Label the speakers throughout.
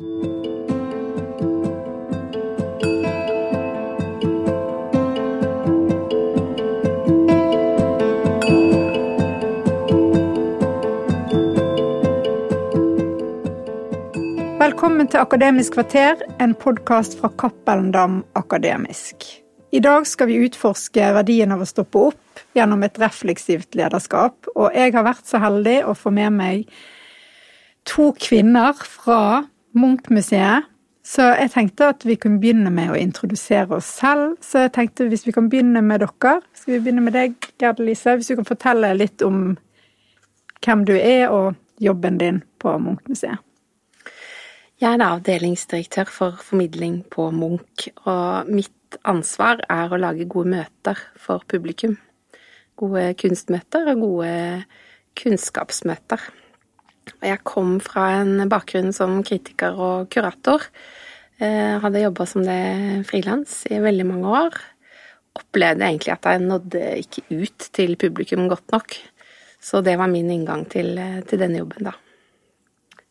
Speaker 1: Velkommen til Akademisk kvarter, en podkast fra Cappelen Dam Akademisk. I dag skal vi utforske verdien av å stoppe opp gjennom et refleksivt lederskap, og jeg har vært så heldig å få med meg to kvinner fra Munch-museet. Så jeg tenkte at vi kunne begynne med å introdusere oss selv. Så jeg tenkte hvis vi kan begynne med dere. Skal vi begynne med deg, Gerd Lise? Hvis du kan fortelle litt om hvem du er og jobben din på Munch-museet.
Speaker 2: Jeg er avdelingsdirektør for formidling på Munch, og mitt ansvar er å lage gode møter for publikum. Gode kunstmøter og gode kunnskapsmøter. Jeg kom fra en bakgrunn som kritiker og kurator. Jeg eh, hadde jobba som det frilans i veldig mange år. Opplevde egentlig at jeg nådde ikke ut til publikum godt nok. Så det var min inngang til, til denne jobben, da.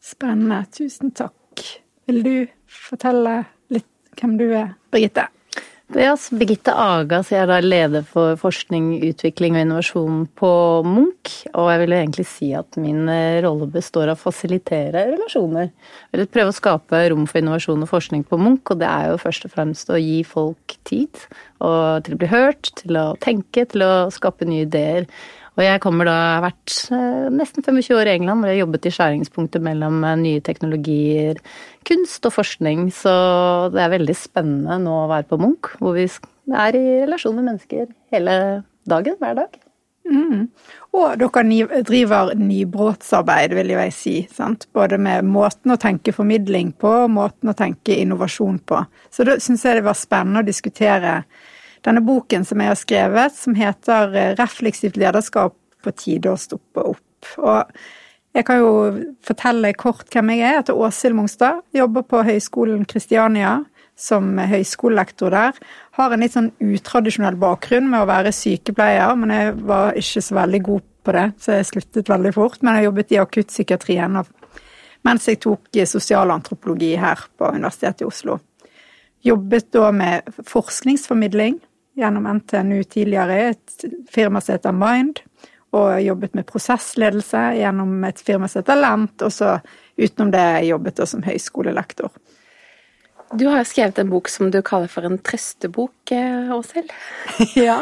Speaker 1: Spennende. Tusen takk. Vil du fortelle litt hvem du er, Birgitte?
Speaker 3: Ja, Birgitte Aga, så jeg er da leder for forskning, utvikling og innovasjon på Munch. Og jeg vil jo egentlig si at min eh, rolle består av å fasilitere relasjoner. Vil prøve å skape rom for innovasjon og forskning på Munch, og det er jo først og fremst å gi folk tid og til å bli hørt, til å tenke, til å skape nye ideer. Og jeg kommer da, har vært eh, nesten 25 år i England, hvor jeg har jobbet i skjæringspunktet mellom eh, nye teknologier, kunst og forskning. Så det er veldig spennende nå å være på Munch, hvor vi er i relasjon med mennesker hele dagen, hver dag.
Speaker 1: Mm. Og dere driver nybrottsarbeid, vil jeg si. Sant? Både med måten å tenke formidling på, og måten å tenke innovasjon på. Så da syns jeg det var spennende å diskutere denne boken som jeg har skrevet, som heter eh, 'Refleksivt lederskap på tide å stoppe opp'. Og jeg kan jo fortelle kort hvem jeg er. Jeg heter Åshild Mongstad. Jobber på Høgskolen Kristiania som høyskolelektor der. Har en litt sånn utradisjonell bakgrunn med å være sykepleier, men jeg var ikke så veldig god på det, så jeg sluttet veldig fort. Men jeg jobbet i akuttpsykiatrien mens jeg tok sosialantropologi her på Universitetet i Oslo. Jobbet da med forskningsformidling gjennom NTNU tidligere, et firma som heter Mind, og jobbet med prosessledelse gjennom et firma som heter Lent, og så utenom det jobbet jeg som høyskolelektor.
Speaker 2: Du har skrevet en bok som du kaller for en trøstebok, eh, Åshild?
Speaker 1: ja.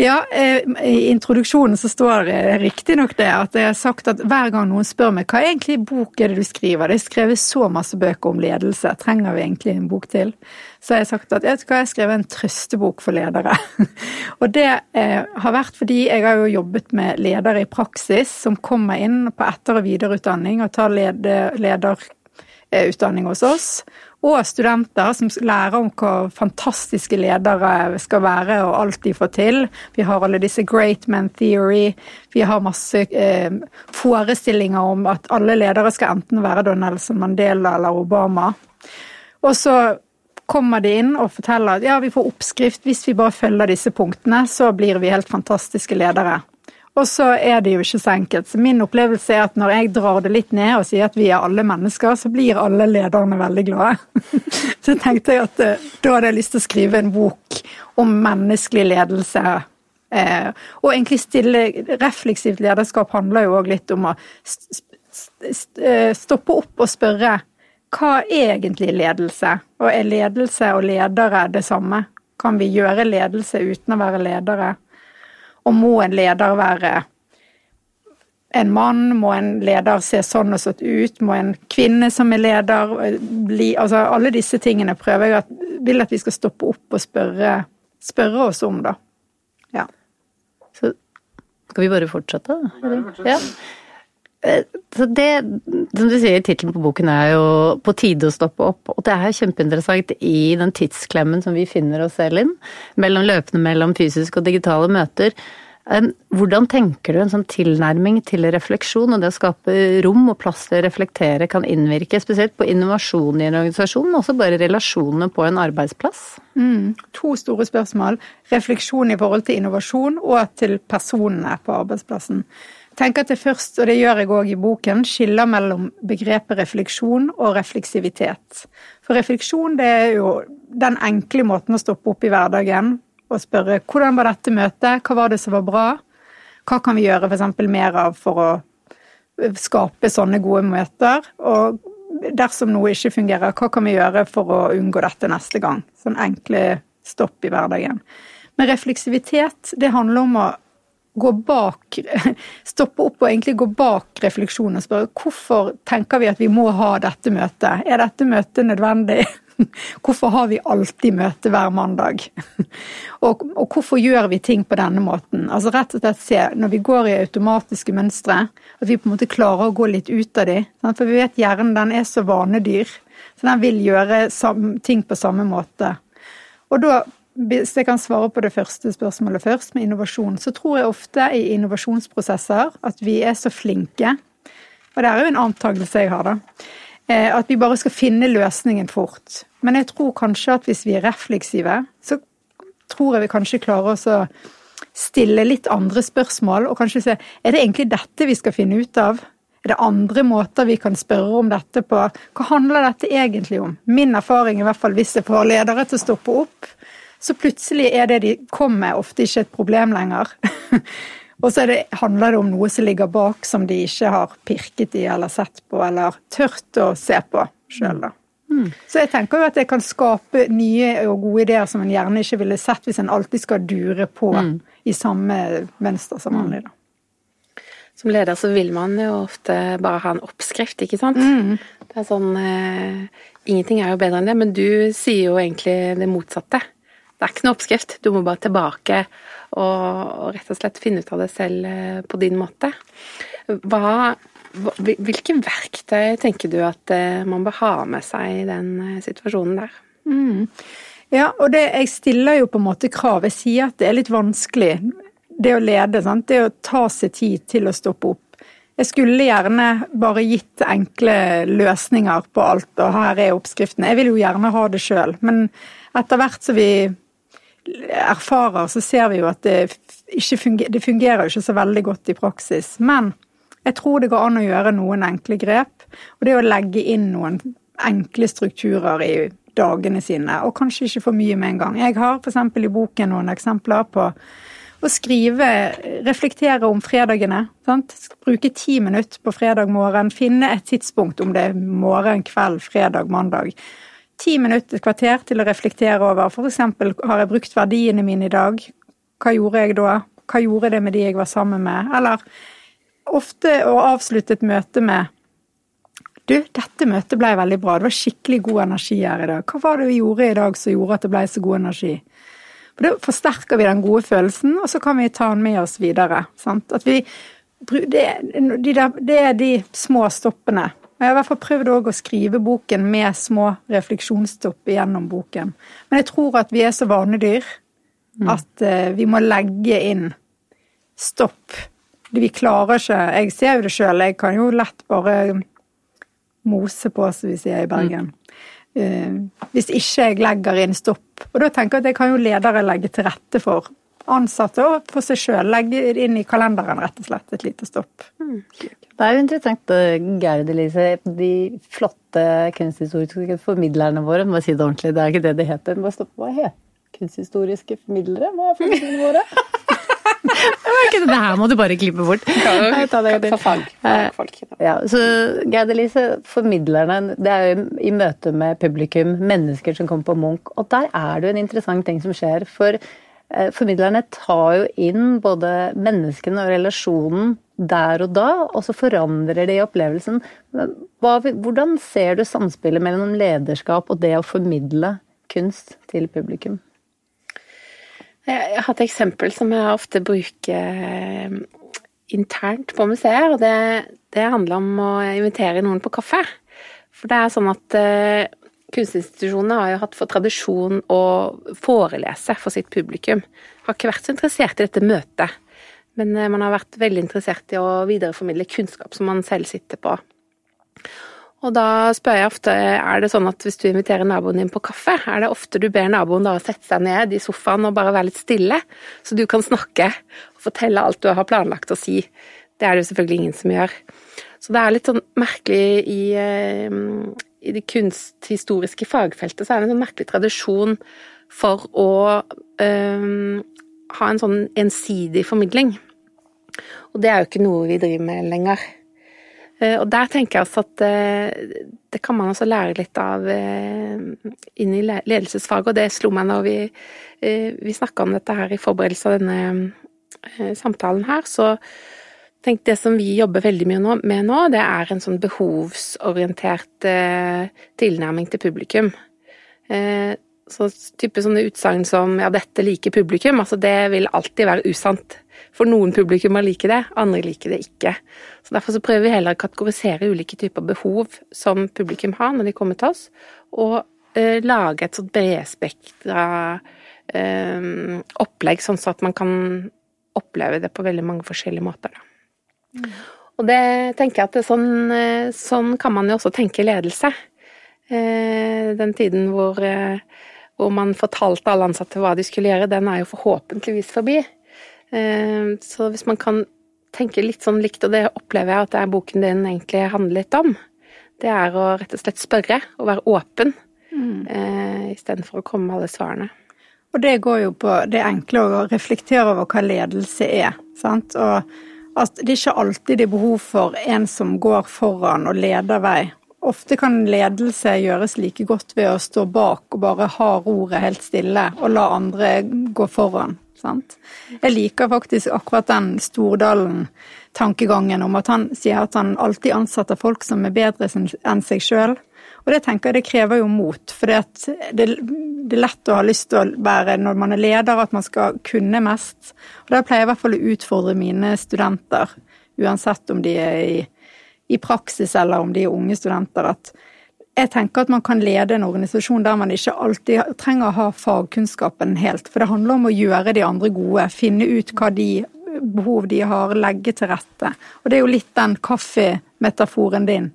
Speaker 1: ja, eh, i introduksjonen så står det riktignok det at jeg har sagt at hver gang noen spør meg hva egentlig bok er det du skriver, det er skrevet så masse bøker om ledelse, trenger vi egentlig en bok til? Så har jeg sagt at jeg skal skrive en trøstebok for ledere. og det eh, har vært fordi jeg har jo jobbet med ledere i praksis som kommer inn på etter- og videreutdanning og tar leder, lederutdanning hos oss og studenter som lærer om hva fantastiske ledere skal være og alt de får til. Vi har alle disse Great Men Theory. Vi har masse eh, forestillinger om at alle ledere skal enten være Donald Nelson Mandela eller Obama. Og så kommer de inn og forteller at ja, vi får oppskrift. Hvis vi bare følger disse punktene, så blir vi helt fantastiske ledere. Og så er det jo ikke så enkelt. Så min opplevelse er at når jeg drar det litt ned og sier at vi er alle mennesker, så blir alle lederne veldig glade. Så tenkte jeg at eh, da hadde jeg lyst til å skrive en bok om menneskelig ledelse. Eh, og egentlig stille Refleksivt lederskap handler jo òg litt om å eh, stoppe opp og spørre hva er egentlig ledelse? Og er ledelse og ledere det samme? Kan vi gjøre ledelse uten å være ledere? Og må en leder være en mann? Må en leder se sånn og sånn ut? Må en kvinne som er leder bli Altså alle disse tingene prøver jeg at vil at vi skal stoppe opp og spørre, spørre oss om, da. Ja.
Speaker 3: Så skal vi bare fortsette? Ja. Eh, så det, som du sier, tittelen på boken er jo 'På tide å stoppe opp'. Og det er kjempeinteressant i den tidsklemmen som vi finner oss selv inn, mellom løpende mellom fysiske og digitale møter. Hvordan tenker du en sånn tilnærming til refleksjon og det å skape rom og plass til å reflektere kan innvirke spesielt på innovasjon i en organisasjon, men også bare relasjonene på en arbeidsplass?
Speaker 1: Mm, to store spørsmål. Refleksjon i forhold til innovasjon og til personene på arbeidsplassen. Tenker at det først, og det gjør jeg òg i boken, skiller mellom begrepet refleksjon og refleksivitet. For refleksjon det er jo den enkle måten å stoppe opp i hverdagen og spørre hvordan var dette møtet, hva var det som var bra, hva kan vi gjøre f.eks. mer av for å skape sånne gode møter, og dersom noe ikke fungerer, hva kan vi gjøre for å unngå dette neste gang? Sånn enkle stopp i hverdagen. Men refleksivitet, det handler om å gå bak Stoppe opp og egentlig gå bak refleksjonen og spørre hvorfor tenker vi at vi må ha dette møtet? Er dette møtet nødvendig? Hvorfor har vi alltid møte hver mandag? Og, og, hvorfor gjør vi ting på denne måten? Altså rett og slett se, når vi går i automatiske mønstre, at vi på en måte klarer å gå litt ut av de. For vi vet hjernen den er så vanedyr, så den vil gjøre ting på samme måte. Og da hvis jeg kan svare på det første spørsmålet først, med innovasjon, så tror jeg ofte i innovasjonsprosesser at vi er så flinke, og det er jo en antakelse jeg har, da, eh, at vi bare skal finne løsningen fort. Men jeg tror kanskje at hvis vi er refleksive, så tror jeg vi kanskje klarer oss å stille litt andre spørsmål, og kanskje se er det egentlig dette vi skal finne ut av? Er det andre måter vi kan spørre om dette på? Hva handler dette egentlig om? Min erfaring, i hvert fall hvis jeg får ledere til å stoppe opp, så plutselig er det de kommer med, ofte ikke et problem lenger. og så det, handler det om noe som ligger bak, som de ikke har pirket i eller sett på, eller tørt å se på sjøl, da. Mm. Så jeg tenker jo at det kan skape nye og gode ideer som en gjerne ikke ville sett hvis en alltid skal dure på mm. i samme mønster som vanlig, da.
Speaker 2: Som leder så vil man jo ofte bare ha en oppskrift, ikke sant. Mm. Det er sånn eh, Ingenting er jo bedre enn det, men du sier jo egentlig det motsatte. Det er ikke noe oppskrift, du må bare tilbake og, og rett og slett finne ut av det selv eh, på din måte. Hva, hvilke verktøy tenker du at eh, man bør ha med seg i den eh, situasjonen der?
Speaker 1: Mm. Ja, og det, jeg stiller jo på en måte krav. Jeg sier at det er litt vanskelig, det å lede. Sant? Det å ta seg tid til å stoppe opp. Jeg skulle gjerne bare gitt enkle løsninger på alt, og her er oppskriften. Jeg vil jo gjerne ha det sjøl, men etter hvert så vi erfarer, så ser vi jo at det, fungerer, det fungerer ikke så veldig godt i praksis. Men jeg tror det går an å gjøre noen enkle grep. Og det å legge inn noen enkle strukturer i dagene sine, og kanskje ikke for mye med en gang. Jeg har f.eks. i boken noen eksempler på å skrive, reflektere om fredagene. Sant? Bruke ti minutter på fredag morgen, finne et tidspunkt, om det er morgen, kveld, fredag, mandag ti minutter, et kvarter til å reflektere over. For eksempel, har jeg brukt verdiene mine i dag? Hva gjorde jeg da? Hva gjorde det med de jeg var sammen med? Eller ofte å avslutte et møte med Du, dette møtet ble veldig bra. Det var skikkelig god energi her i dag. Hva var det vi gjorde i dag som gjorde at det ble så god energi? For Da forsterker vi den gode følelsen, og så kan vi ta den med oss videre. Sant? At vi, det, de der, det er de små stoppene jeg har i hvert fall prøvd å skrive boken med små refleksjonsstopp gjennom boken. Men jeg tror at vi er så vanedyr mm. at uh, vi må legge inn stopp. Vi klarer ikke Jeg ser jo det sjøl, jeg kan jo lett bare mose på, som vi sier i Bergen. Uh, hvis ikke jeg legger inn stopp. Og da tenker jeg at jeg kan jo ledere legge til rette for ansatte og for seg sjøl. Legge inn i kalenderen, rett og slett, et lite stopp. Mm.
Speaker 3: Det er jo interessant, eh, Gerd Elise. De flotte kunsthistoriske formidlerne våre, må jeg si det ordentlig, det er ikke det det heter. Hva, stopp, hva heter kunsthistoriske formidlere? Hva er formidlerne våre? det her må du bare klippe bort.
Speaker 2: For fag.
Speaker 3: Eh, ja, så Gerd Elise, formidlerne, det er jo i møte med publikum, mennesker som kommer på Munch, og der er det jo en interessant ting som skjer. For Eh, formidlerne tar jo inn både menneskene og relasjonen der og da, og så forandrer det i opplevelsen. hvordan ser du samspillet mellom lederskap og det å formidle kunst til publikum?
Speaker 2: Jeg har et eksempel som jeg ofte bruker eh, internt på museer. og det, det handler om å invitere noen på kaffe. For det er sånn at eh, Kunstinstitusjonene har jo hatt for tradisjon å forelese for sitt publikum. Har ikke vært så interessert i dette møtet, men eh, man har vært veldig interessert i å videreformidle kunnskap som man selv sitter på. Og da spør jeg ofte er det sånn at hvis du inviterer naboen din på kaffe, er det ofte du ber naboen da sette seg ned i sofaen og bare være litt stille, så du kan snakke og fortelle alt du har planlagt å si Det er det jo selvfølgelig ingen som gjør. Så det er litt sånn merkelig i, eh, i det kunsthistoriske fagfeltet, så er det en sånn merkelig tradisjon for å um, ha en sånn ensidig formidling. Og det er jo ikke noe vi driver med lenger. Uh, og der tenker jeg også at uh, det kan man også lære litt av uh, inn i ledelsesfaget, og det slo meg når vi, vi snakka om dette her i forberedelse av denne samtalen her, så Tenk, det som vi jobber veldig mye med nå, det er en sånn behovsorientert eh, tilnærming til publikum. Eh, så type sånne utsagn som 'ja, dette liker publikum', altså det vil alltid være usant. For noen publikummer liker det, andre liker det ikke. Så Derfor så prøver vi heller å kategorisere ulike typer behov som publikum har når de kommer til oss, og eh, lage et sånt bredspektra eh, opplegg, sånn at man kan oppleve det på veldig mange forskjellige måter. Da. Og det tenker jeg at sånn, eh, sånn, kan man jo også tenke ledelse. Eh, den tiden hvor, eh, hvor, man fortalte alle ansatte hva de skulle gjøre, den er jo forhåpentligvis forbi. Så hvis man kan tenke litt sånn likt, og det opplever jeg at det er boken din egentlig handler litt om, det er å rett og slett spørre og være åpen, mm. istedenfor å komme med alle svarene.
Speaker 1: Og det går jo på det enkle å reflektere over hva ledelse er, sant. Og at det ikke alltid er behov for en som går foran og leder vei. Ofte kan ledelse gjøres like godt ved å stå bak og bare ha roret helt stille, og la andre gå foran. Sant? Jeg liker faktisk akkurat den Stordalen-tankegangen om at han sier at han alltid ansetter folk som er bedre enn seg sjøl. Og det tenker jeg det krever jo mot, for det, det, er lett å ha lyst til å være, når man er leder, at man skal kunne mest. Og der pleier jeg i hvert fall å utfordre mine studenter, uansett om de er i, i praksis eller om de er unge studenter, at jeg tenker at man kan lede en organisasjon der man ikke alltid trenger å ha fagkunnskapen helt. For det handler om å gjøre de andre gode, finne ut hva de behov de har, legge til rette. Og det er jo litt den kaffemetaforen din.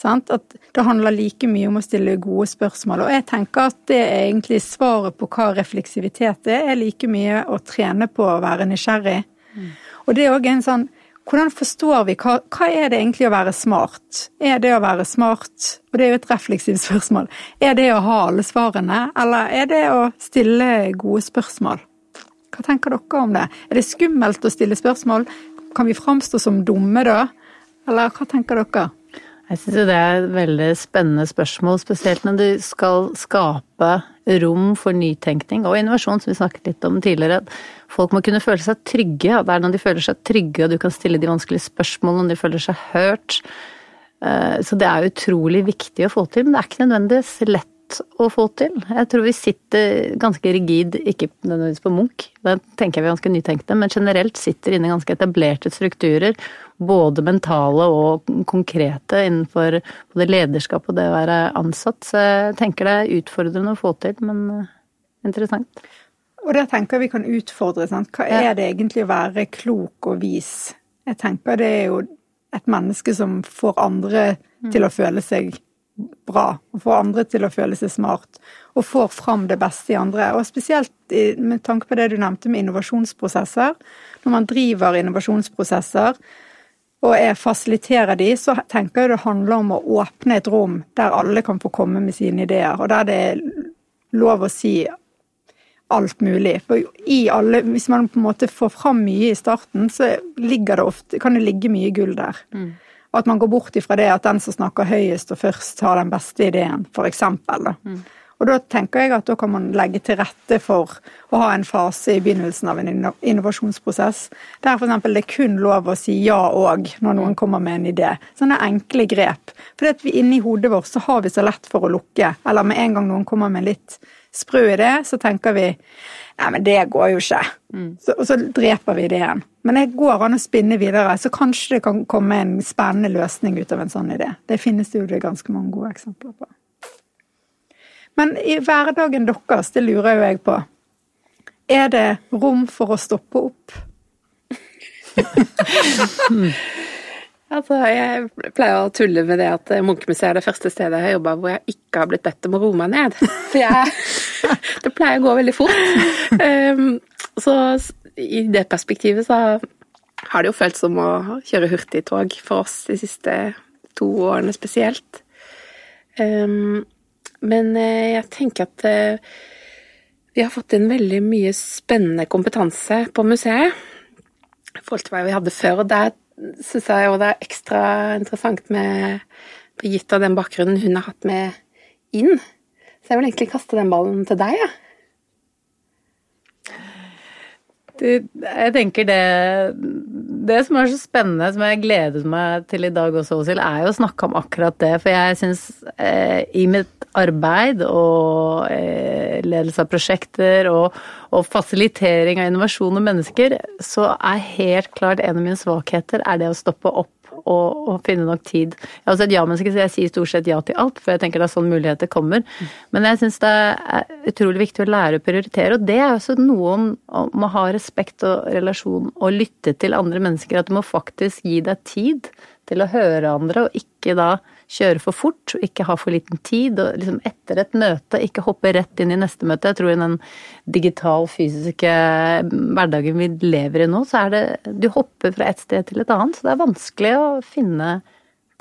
Speaker 1: Sant? At det handler like mye om å stille gode spørsmål. Og jeg tenker at det er egentlig svaret på hva refleksivitet er, er like mye å trene på å være nysgjerrig. Mm. Og det er òg en sånn hvordan forstår vi hva, hva, er det egentlig å være smart? Er det å være smart, og det er jo et refleksivt spørsmål, er det å ha alle svarene, eller er det å stille gode spørsmål? Hva tenker dere om det? Er det skummelt å stille spørsmål? Kan vi framstå som dumme da? Eller hva tenker dere?
Speaker 3: Jeg syns det er et veldig spennende spørsmål, spesielt når du skal skape rom for nytenkning og innovasjon, som vi snakket litt om tidligere. Folk må kunne føle seg trygge, og det er når de føler seg trygge og du kan stille de vanskelige spørsmålene, når de føler seg hørt. Eh, så det er utrolig viktig å få til, men det er ikke nødvendigvis lett å få til. Jeg tror vi sitter ganske rigid, ikke nødvendigvis på Munch, det tenker jeg vi er ganske nytenkte, men generelt sitter inne ganske etablerte strukturer, både mentale og konkrete innenfor både lederskap og det å være ansatt. Så jeg tenker det er utfordrende å få til, men eh, interessant.
Speaker 1: Og der tenker jeg vi kan utfordre, sant. Hva er det egentlig å være klok og vis? Jeg tenker det er jo et menneske som får andre til å føle seg bra, og får andre til å føle seg smart, og får fram det beste i andre. Og spesielt med tanke på det du nevnte med innovasjonsprosesser. Når man driver innovasjonsprosesser og jeg fasiliterer de, så tenker jeg det handler om å åpne et rom der alle kan få komme med sine ideer, og der det er lov å si alt mulig. For i alle, hvis man på en måte får fram mye i starten, så ligger det ofte, kan det ligge mye gull der. Mm. Og at man går bort ifra det at den som snakker høyest og først, har den beste ideen, for eksempel. Mm. Og da tenker jeg at da kan man legge til rette for å ha en fase i begynnelsen av en innovasjonsprosess der f.eks. det er kun lov å si ja òg når noen kommer med en idé. Sånne enkle grep. For at vi inni hodet vårt så har vi så lett for å lukke. Eller med en gang noen kommer med en litt sprø idé, så tenker vi Nei, men det går jo ikke. Mm. Så, og så dreper vi ideen. Men det går an å spinne videre, så kanskje det kan komme en spennende løsning ut av en sånn idé. Det finnes jo det ganske mange gode eksempler på. Men i hverdagen deres, det lurer jo jeg på, er det rom for å stoppe opp?
Speaker 2: altså, jeg pleier å tulle med det at Munchmuseet er det første stedet jeg har jobba hvor jeg ikke har blitt bedt om å roe meg ned. For jeg Det pleier å gå veldig fort. Um, så i det perspektivet så har det jo føltes som å kjøre hurtigtog for oss de siste to årene spesielt. Um, men eh, jeg tenker at uh, vi har fått inn veldig mye spennende kompetanse på museet i forhold til hva vi hadde før. Og der syns jeg jo det er ekstra interessant med Birgitte og den bakgrunnen hun har hatt med inn. Så jeg vil egentlig kaste den ballen til deg, jeg. Ja.
Speaker 3: Jeg tenker det Det som er så spennende, som jeg gledet meg til i dag også, Åshild, er jo å snakke om akkurat det. For jeg syns eh, i mitt arbeid og eh, ledelse av prosjekter og, og, fasilitering av innovasjon og mennesker, så er helt klart en av mine svakheter er det å stoppe opp og, og, finne nok tid. Jeg har også et ja-menneske, så jeg sier stort sett ja til alt, for jeg tenker det er sånn muligheter kommer. Men jeg syns det er utrolig viktig å lære å prioritere, og det er også noe om, om å ha respekt og relasjon og lytte til andre mennesker. At du må faktisk gi deg tid til å høre andre, og ikke da kjøre for fort, ikke ha for liten tid. Og liksom etter et møte ikke hoppe rett inn i neste møte. Jeg tror i den digital, fysiske hverdagen vi lever i nå, så er det Du hopper fra et sted til et annet, så det er vanskelig å finne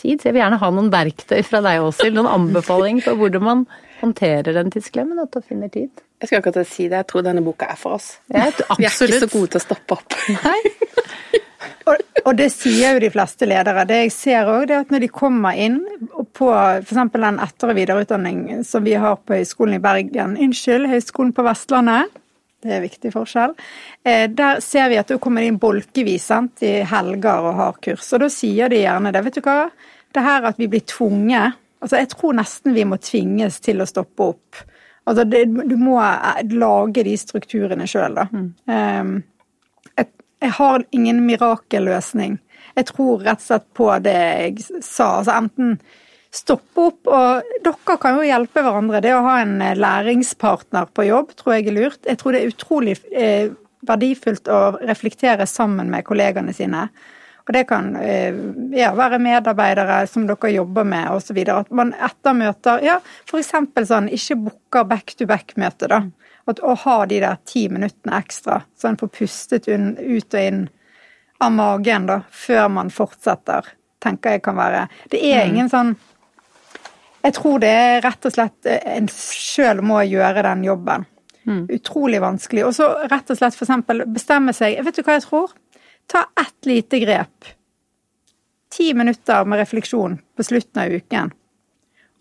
Speaker 3: tid. Så jeg vil gjerne ha noen verktøy fra deg, Åshild. Noen anbefaling på hvordan man håndterer den tidsklemmen og finner tid.
Speaker 2: Jeg skal akkurat si det, jeg tror denne boka er for oss.
Speaker 3: Ja,
Speaker 2: vi er ikke så gode til å stoppe opp.
Speaker 1: Nei. Og, det sier jo de fleste ledere. Det jeg ser òg, er at når de kommer inn på f.eks. den etter- og videreutdanning som vi har på Høgskolen i Bergen Unnskyld, Høgskolen på Vestlandet. Det er en viktig forskjell. Eh, der ser vi at det kommer inn bolkevis i helger og har kurs. Og da sier de gjerne det. Vet du hva? Det her at vi blir tvunget Altså, jeg tror nesten vi må tvinges til å stoppe opp. Altså, det, du må eh, lage de strukturene sjøl, da. Mm. Um, jeg har ingen mirakelløsning. Jeg tror rett og slett på det jeg sa. Altså enten stoppe opp, og dere kan jo hjelpe hverandre. Det å ha en eh, læringspartner på jobb tror jeg er lurt. Jeg tror det er utrolig eh, verdifullt å reflektere sammen med kollegene sine. Og det kan eh, ja, være medarbeidere som dere jobber med osv. At man etter møter ja, f.eks. sånn ikke booker back to back-møte, da. At å ha de der ti minuttene ekstra, så en får pustet ut og inn av magen da, før man fortsetter, tenker jeg kan være Det er mm. ingen sånn Jeg tror det er rett og slett eh, en sjøl må gjøre den jobben. Mm. Utrolig vanskelig. Og så rett og slett for eksempel bestemme seg Vet du hva jeg tror? Ta ett lite grep. Ti minutter med refleksjon på slutten av uken.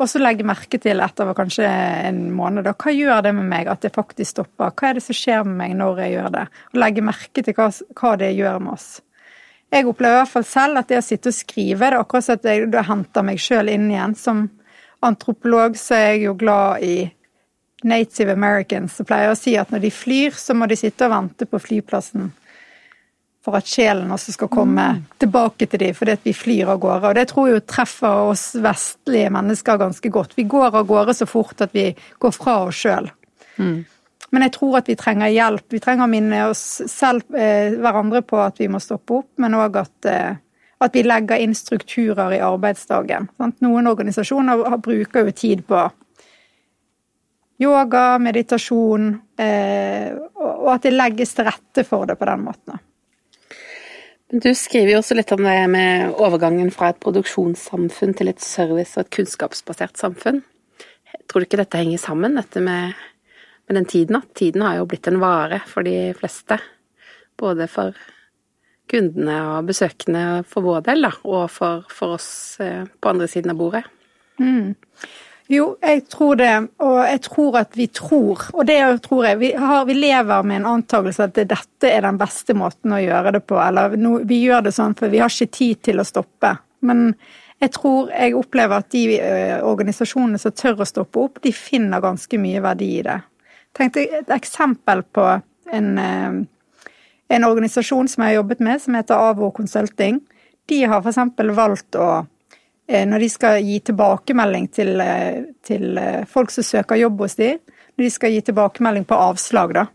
Speaker 1: Og så legge merke til etter kanskje en måned, da, hva gjør det med meg at det faktisk stopper? Hva er det som skjer med meg når jeg gjør det? Og legge merke til hva, hva det gjør med oss. Jeg opplever i hvert fall selv at det å sitte og skrive, det er akkurat som at jeg da henter meg sjøl inn igjen. Som antropolog så er jeg jo glad i native americans, som pleier å si at når de flyr, så må de sitte og vente på flyplassen for at sjelen også skal komme mm. tilbake til dem, fordi at vi flyr av gårde. Og det tror jeg treffer oss vestlige mennesker ganske godt. Vi går av gårde så fort at vi går fra oss sjøl. Mm. Men jeg tror at vi trenger hjelp. Vi trenger å minne oss selv, eh, hverandre på at vi må stoppe opp, men òg at, eh, at, vi legger inn strukturer i arbeidsdagen. Sant? Noen organisasjoner bruker jo tid på yoga, meditasjon, eh, og at det legges til rette for det på den måten.
Speaker 2: Du skriver jo også litt om det med overgangen fra et produksjonssamfunn til et service- og et kunnskapsbasert samfunn. Tror du ikke dette henger sammen, dette med, med den tiden? At tiden har jo blitt en vare for de fleste. Både for kundene og besøkende for vår del, da, og for, for oss eh, på andre siden av bordet.
Speaker 1: Mm. Jo, jeg tror det, og jeg tror at vi tror, og det tror jeg Vi, har, vi lever med en antakelse at dette er den beste måten å gjøre det på, eller no, vi gjør det sånn for vi har ikke tid til å stoppe. Men jeg tror jeg opplever at de ø, organisasjonene som tør å stoppe opp, de finner ganske mye verdi i det. Tenkte et eksempel på en, uh, en organisasjon som jeg har jobbet med, som heter AVO Consulting. De har f.eks. valgt å Eh, når de skal gi tilbakemelding til, eh, til, eh, folk som søker jobb hos de, når de skal gi tilbakemelding på avslag, da.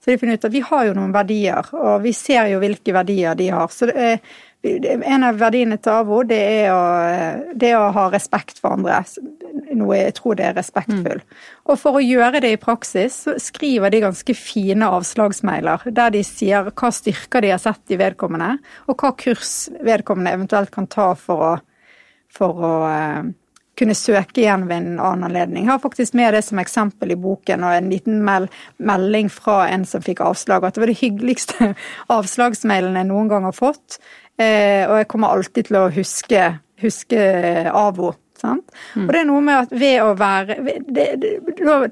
Speaker 1: Så de finner ut at vi har jo noen verdier, og vi ser jo hvilke verdier de har. Så er, En av verdiene til AVO, det er, å, det er å ha respekt for andre. Noe jeg tror det er respektfull. Mm. Og for å gjøre det i praksis, så skriver de ganske fine avslagsmailer der de sier hva styrker de har sett i vedkommende, og hva kurs vedkommende eventuelt kan ta for å, for å eh, kunne søke igjen ved en annen anledning. Jeg har faktisk med det som eksempel i boken, og en liten mel melding fra en som fikk avslag, at det var det hyggeligste avslagsmailen jeg noen gang har fått. Eh, og jeg kommer alltid til å huske, huske AVO. Mm. Og det er noe med at ved å være det, det,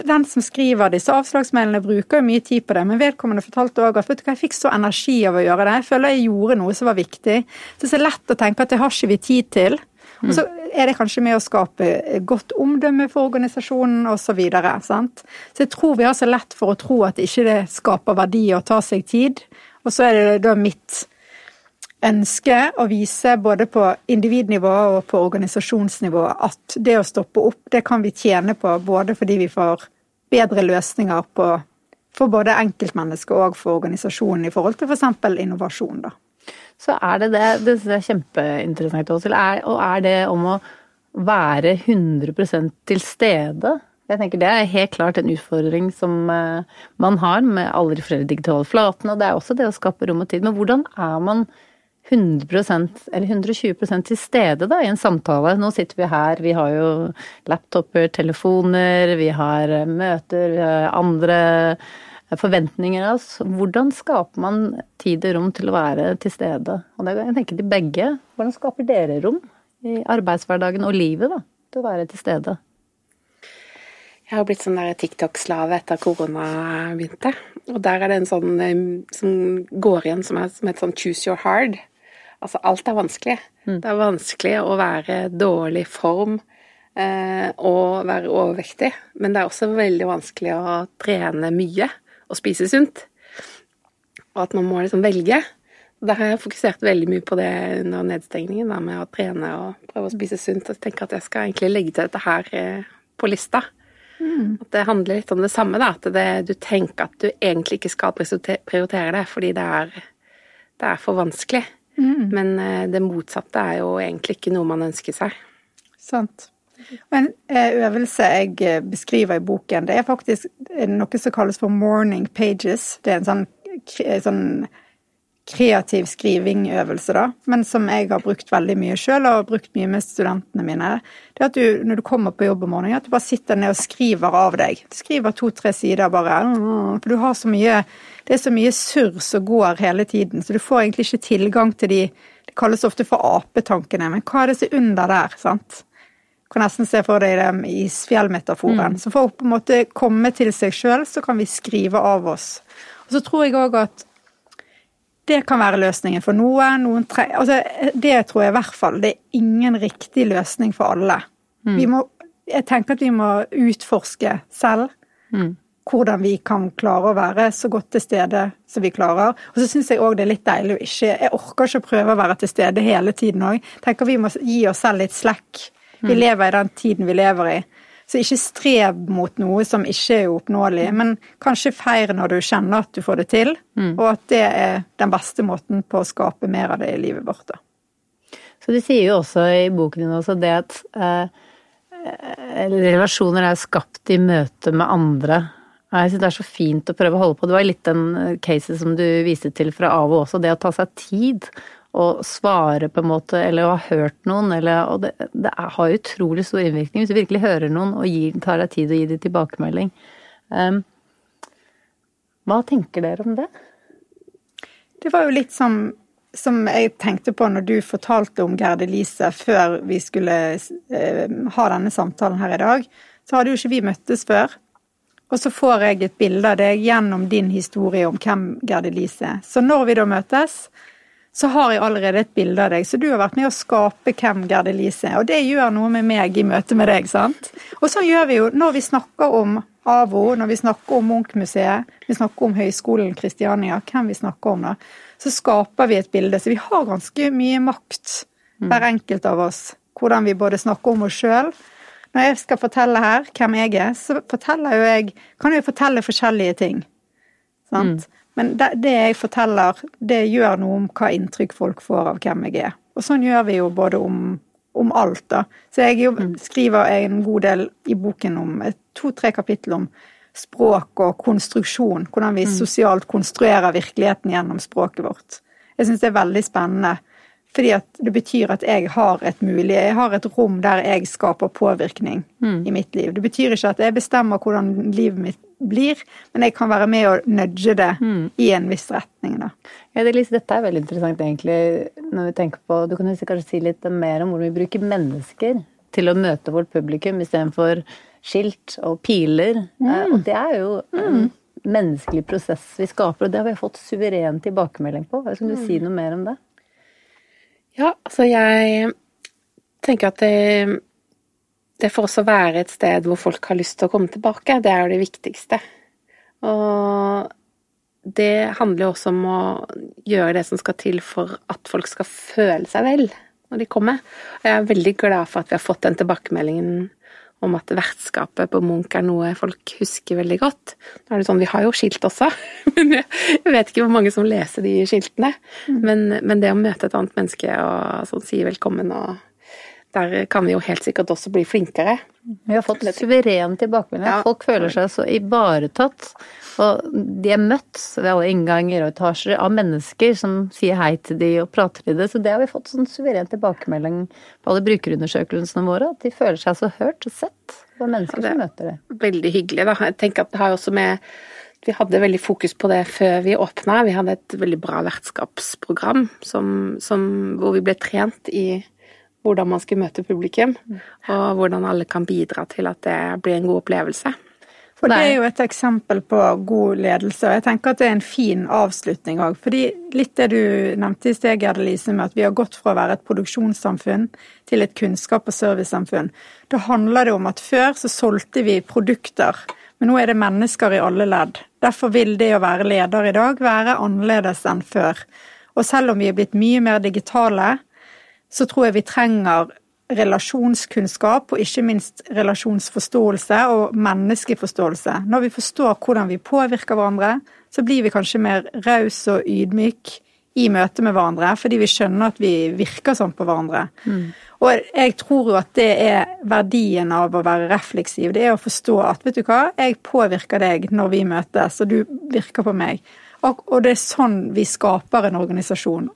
Speaker 1: Den som skriver disse avslagsmailene, bruker jo mye tid på det, men vedkommende fortalte òg at vet du hva, jeg fikk så energi av å gjøre det. Jeg føler jeg gjorde noe som var viktig. Så det er lett å tenke at det har ikke vi tid til. Og så er det kanskje med å skape godt omdømme for organisasjonen osv. Så, videre, sant? så jeg tror vi har så lett for å tro at ikke det skaper verdi å ta seg tid. Og så er det da mitt ønske å vise både på individnivå og på organisasjonsnivå at det å stoppe opp, det kan vi tjene på både fordi vi får bedre løsninger på, for både enkeltmennesket og for organisasjonen i forhold til f.eks. For innovasjon. da
Speaker 3: så er det det. Det syns jeg er kjempeinteressant også. Og er det om å være 100% til stede? Jeg tenker Det er helt klart en utfordring som eh, man har med alle de flere digitale flatene. Og det er også det å skape rom og tid. Men hvordan er man 100 eller 120% til stede da, i en samtale? Nå sitter vi her, vi har jo laptoper, telefoner, vi har møter, vi har andre forventninger av oss. Hvordan skaper man tid og rom til å være til stede? Og det, jeg tenker til begge. Hvordan skaper dere rom i arbeidshverdagen og livet da, til å være til stede?
Speaker 2: Jeg har blitt sånn TikTok-slave etter korona begynte. Og der er det en sånn som går igjen som, er, som heter sånn choose your hard. Altså alt er vanskelig. Mm. Det er vanskelig å være dårlig form eh, og være overvektig. Men det er også veldig vanskelig å trene mye å spise sunt. Og at man må liksom velge. Da har jeg fokusert veldig mye på det under nedstengningen, da, med å trene og prøve å spise sunt. Og tenke at jeg skal egentlig legge til dette her eh, på lista. Mm. At det handler litt om det samme, da. At det, du tenker at du egentlig ikke skal prioritere det fordi det er, det er for vanskelig. Mm. Men eh, det motsatte er jo egentlig ikke noe man ønsker seg.
Speaker 1: Sant. En eh, øvelse jeg eh, beskriver i boken, det er faktisk noe som kalles for morning pages. Det er en sånn, sånn kreativ skrivingøvelse, da, men som jeg har brukt veldig mye sjøl, og brukt mye med studentene mine. Det er at du, når du kommer på jobb om morgenen, at du bare sitter ned og skriver av deg. Du skriver to-tre sider bare. For du har så mye Det er så mye surr som går hele tiden, så du får egentlig ikke tilgang til de Det kalles ofte for apetankene, men hva er det som er under der, sant? Kan nesten se for deg den isfjellmetaforen. Mm. Så for å på en måte komme til seg sjøl, så kan vi skrive av oss. Og så tror jeg òg at det kan være løsningen for noe. Noen tre, altså, det tror jeg i hvert fall. Det er ingen riktig løsning for alle. Mm. Vi må, jeg tenker at vi må utforske selv mm. hvordan vi kan klare å være så godt til stede som vi klarer. Og så syns jeg òg det er litt deilig å ikke Jeg orker ikke å prøve å være til stede hele tiden òg. Tenker vi må gi oss selv litt slekk vi mm. lever i den tiden vi lever i. Så ikke strev mot noe som ikke er oppnåelig, men kanskje feir når du kjenner at du får det til, mm. og at det er den beste måten på å skape mer av det i livet vårt. Da.
Speaker 3: Så du sier jo også i boken din også det at eh, relasjoner er skapt i møte med andre. Jeg synes Det er så fint å prøve å holde på. Det var litt den casen som du viste til fra AVO også, det å ta seg tid å svare på en måte, eller å ha hørt noen, eller Og det, det har utrolig stor innvirkning hvis du virkelig hører noen og gir, tar deg tid og gir dem tilbakemelding. Um, hva tenker dere om det?
Speaker 1: Det var jo litt som, som jeg tenkte på når du fortalte om Gerde Lise før vi skulle uh, ha denne samtalen her i dag. Så hadde jo ikke vi møttes før. Og så får jeg et bilde av deg gjennom din historie om hvem Gerde Lise er. Så når vi da møtes, så har jeg allerede et bilde av deg. Så du har vært med å skape hvem Gerd Elise er. Og det gjør noe med meg i møte med deg, sant. Og så gjør vi jo når vi snakker om AVO, når vi snakker om Munch-museet, vi snakker om Høgskolen Kristiania, hvem vi snakker om da, så skaper vi et bilde. Så vi har ganske mye makt, mm. hver enkelt av oss, hvordan vi både snakker om oss sjøl. Når jeg skal fortelle her hvem jeg er, så forteller jo jeg, kan jeg fortelle forskjellige ting. Sant? Mm. Men det, det jeg forteller, det gjør noe om hva inntrykk folk får av hvem jeg er. Og sånn gjør vi jo både om, om alt, da. Så jeg jo, skriver en god del i boken om to-tre kapitler om språk og konstruksjon. Hvordan vi sosialt konstruerer virkeligheten gjennom språket vårt. Jeg syns det er veldig spennende. Fordi det betyr at jeg har et mulig, jeg har et rom der jeg skaper påvirkning i mitt liv. Det betyr ikke at jeg bestemmer hvordan livet mitt blir, men jeg kan være med og nudge det i en viss retning. da.
Speaker 3: Ja, det, Lise, dette er veldig interessant egentlig, når vi tenker på Du kan kanskje si litt mer om hvordan vi bruker mennesker til å møte vårt publikum istedenfor skilt og piler. Eh, Og det er jo en menneskelig prosess vi skaper, og det har vi fått suveren tilbakemelding på. Skal du si noe mer om det?
Speaker 2: Ja, altså jeg tenker at det, det får også være et sted hvor folk har lyst til å komme tilbake. Det er jo det viktigste. Og det handler jo også om å gjøre det som skal til for at folk skal føle seg vel når de kommer. Og jeg er veldig glad for at vi har fått den tilbakemeldingen om at vertskapet på Munch er noe folk husker veldig godt. Nå er det sånn, Vi har jo skilt også, men jeg vet ikke hvor mange som leser de skiltene. Men, men det å møte et annet menneske og sånn, si velkommen og Der kan vi jo helt sikkert også bli flinkere.
Speaker 3: Vi har fått suveren tilbakemelding.
Speaker 2: Ja.
Speaker 3: Folk føler seg så ivaretatt. Og de er møtt ved alle innganger og etasjer av mennesker som sier hei til de og prater til det. Så det har vi fått sånn suveren tilbakemelding på alle brukerundersøkelsene våre. At de føler seg så hørt og sett. Er mennesker
Speaker 2: Ja, det-
Speaker 3: som møter det.
Speaker 2: veldig hyggelig. Da. Jeg tenker at det har også med Vi hadde veldig fokus på det før vi åpna. Vi hadde et veldig bra vertskapsprogram som, som, hvor vi ble trent i hvordan man skulle møte publikum, og hvordan alle kan bidra til at det blir en god opplevelse.
Speaker 1: Og det er jo et eksempel på god ledelse, og jeg tenker at det er en fin avslutning òg. Fordi litt det du nevnte i sted, Gerd Lise, med at vi har gått fra å være et produksjonssamfunn til et kunnskap- og servicesamfunn. Da handler det om at før så solgte vi produkter, men nå er det mennesker i alle ledd. Derfor vil det å være leder i dag være annerledes enn før. Og selv om vi er blitt mye mer digitale, så tror jeg vi trenger relasjonskunnskap og ikke minst relasjonsforståelse og menneskeforståelse. Når vi forstår hvordan vi påvirker hverandre, så blir vi kanskje mer raus og ydmyk i møte med hverandre, fordi vi skjønner at vi virker sånn på hverandre. Og jeg tror jo at det er verdien av å være refleksiv. Det er å forstå at vet du hva, jeg påvirker deg når vi møtes, og du virker på meg. Og, og det er sånn vi skaper en organisasjon.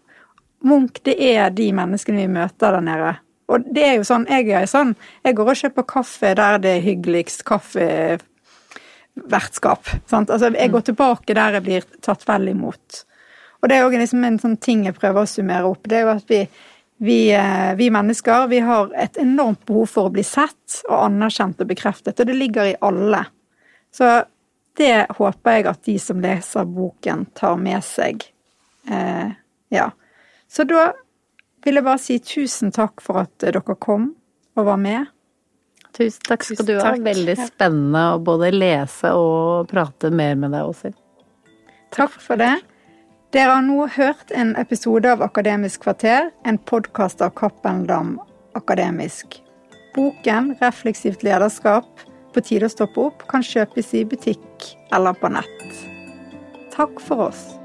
Speaker 1: Munch, det er de menneskene vi møter der nede. Og det er jo sånn, jeg er sånn, jeg går og kjøper kaffe der det er hyggeligst kaffevertskap. Sant? Altså, jeg går tilbake der jeg blir tatt vel imot. Og det er jo liksom en sånn ting jeg prøver å summere opp. Det er jo at vi, vi, eh, vi mennesker vi har et enormt behov for å bli sett og anerkjent og bekreftet, og det ligger i alle. Så det håper jeg at de som leser boken, tar med seg. Eh, ja. Så da vil jeg bare si tusen takk for at dere kom og var med.
Speaker 3: Tusen takk skal
Speaker 2: Tusen
Speaker 3: du ha.
Speaker 2: takk.
Speaker 3: Veldig spennende å både lese og prate mer med deg, Åshild.
Speaker 1: Takk for det. Dere har nå hørt en episode av Akademisk kvarter, en podkast av Cappelen Dam Akademisk. Boken 'Refleksivt lederskap på tide å stoppe opp' kan kjøpes i butikk eller på nett. Takk for oss.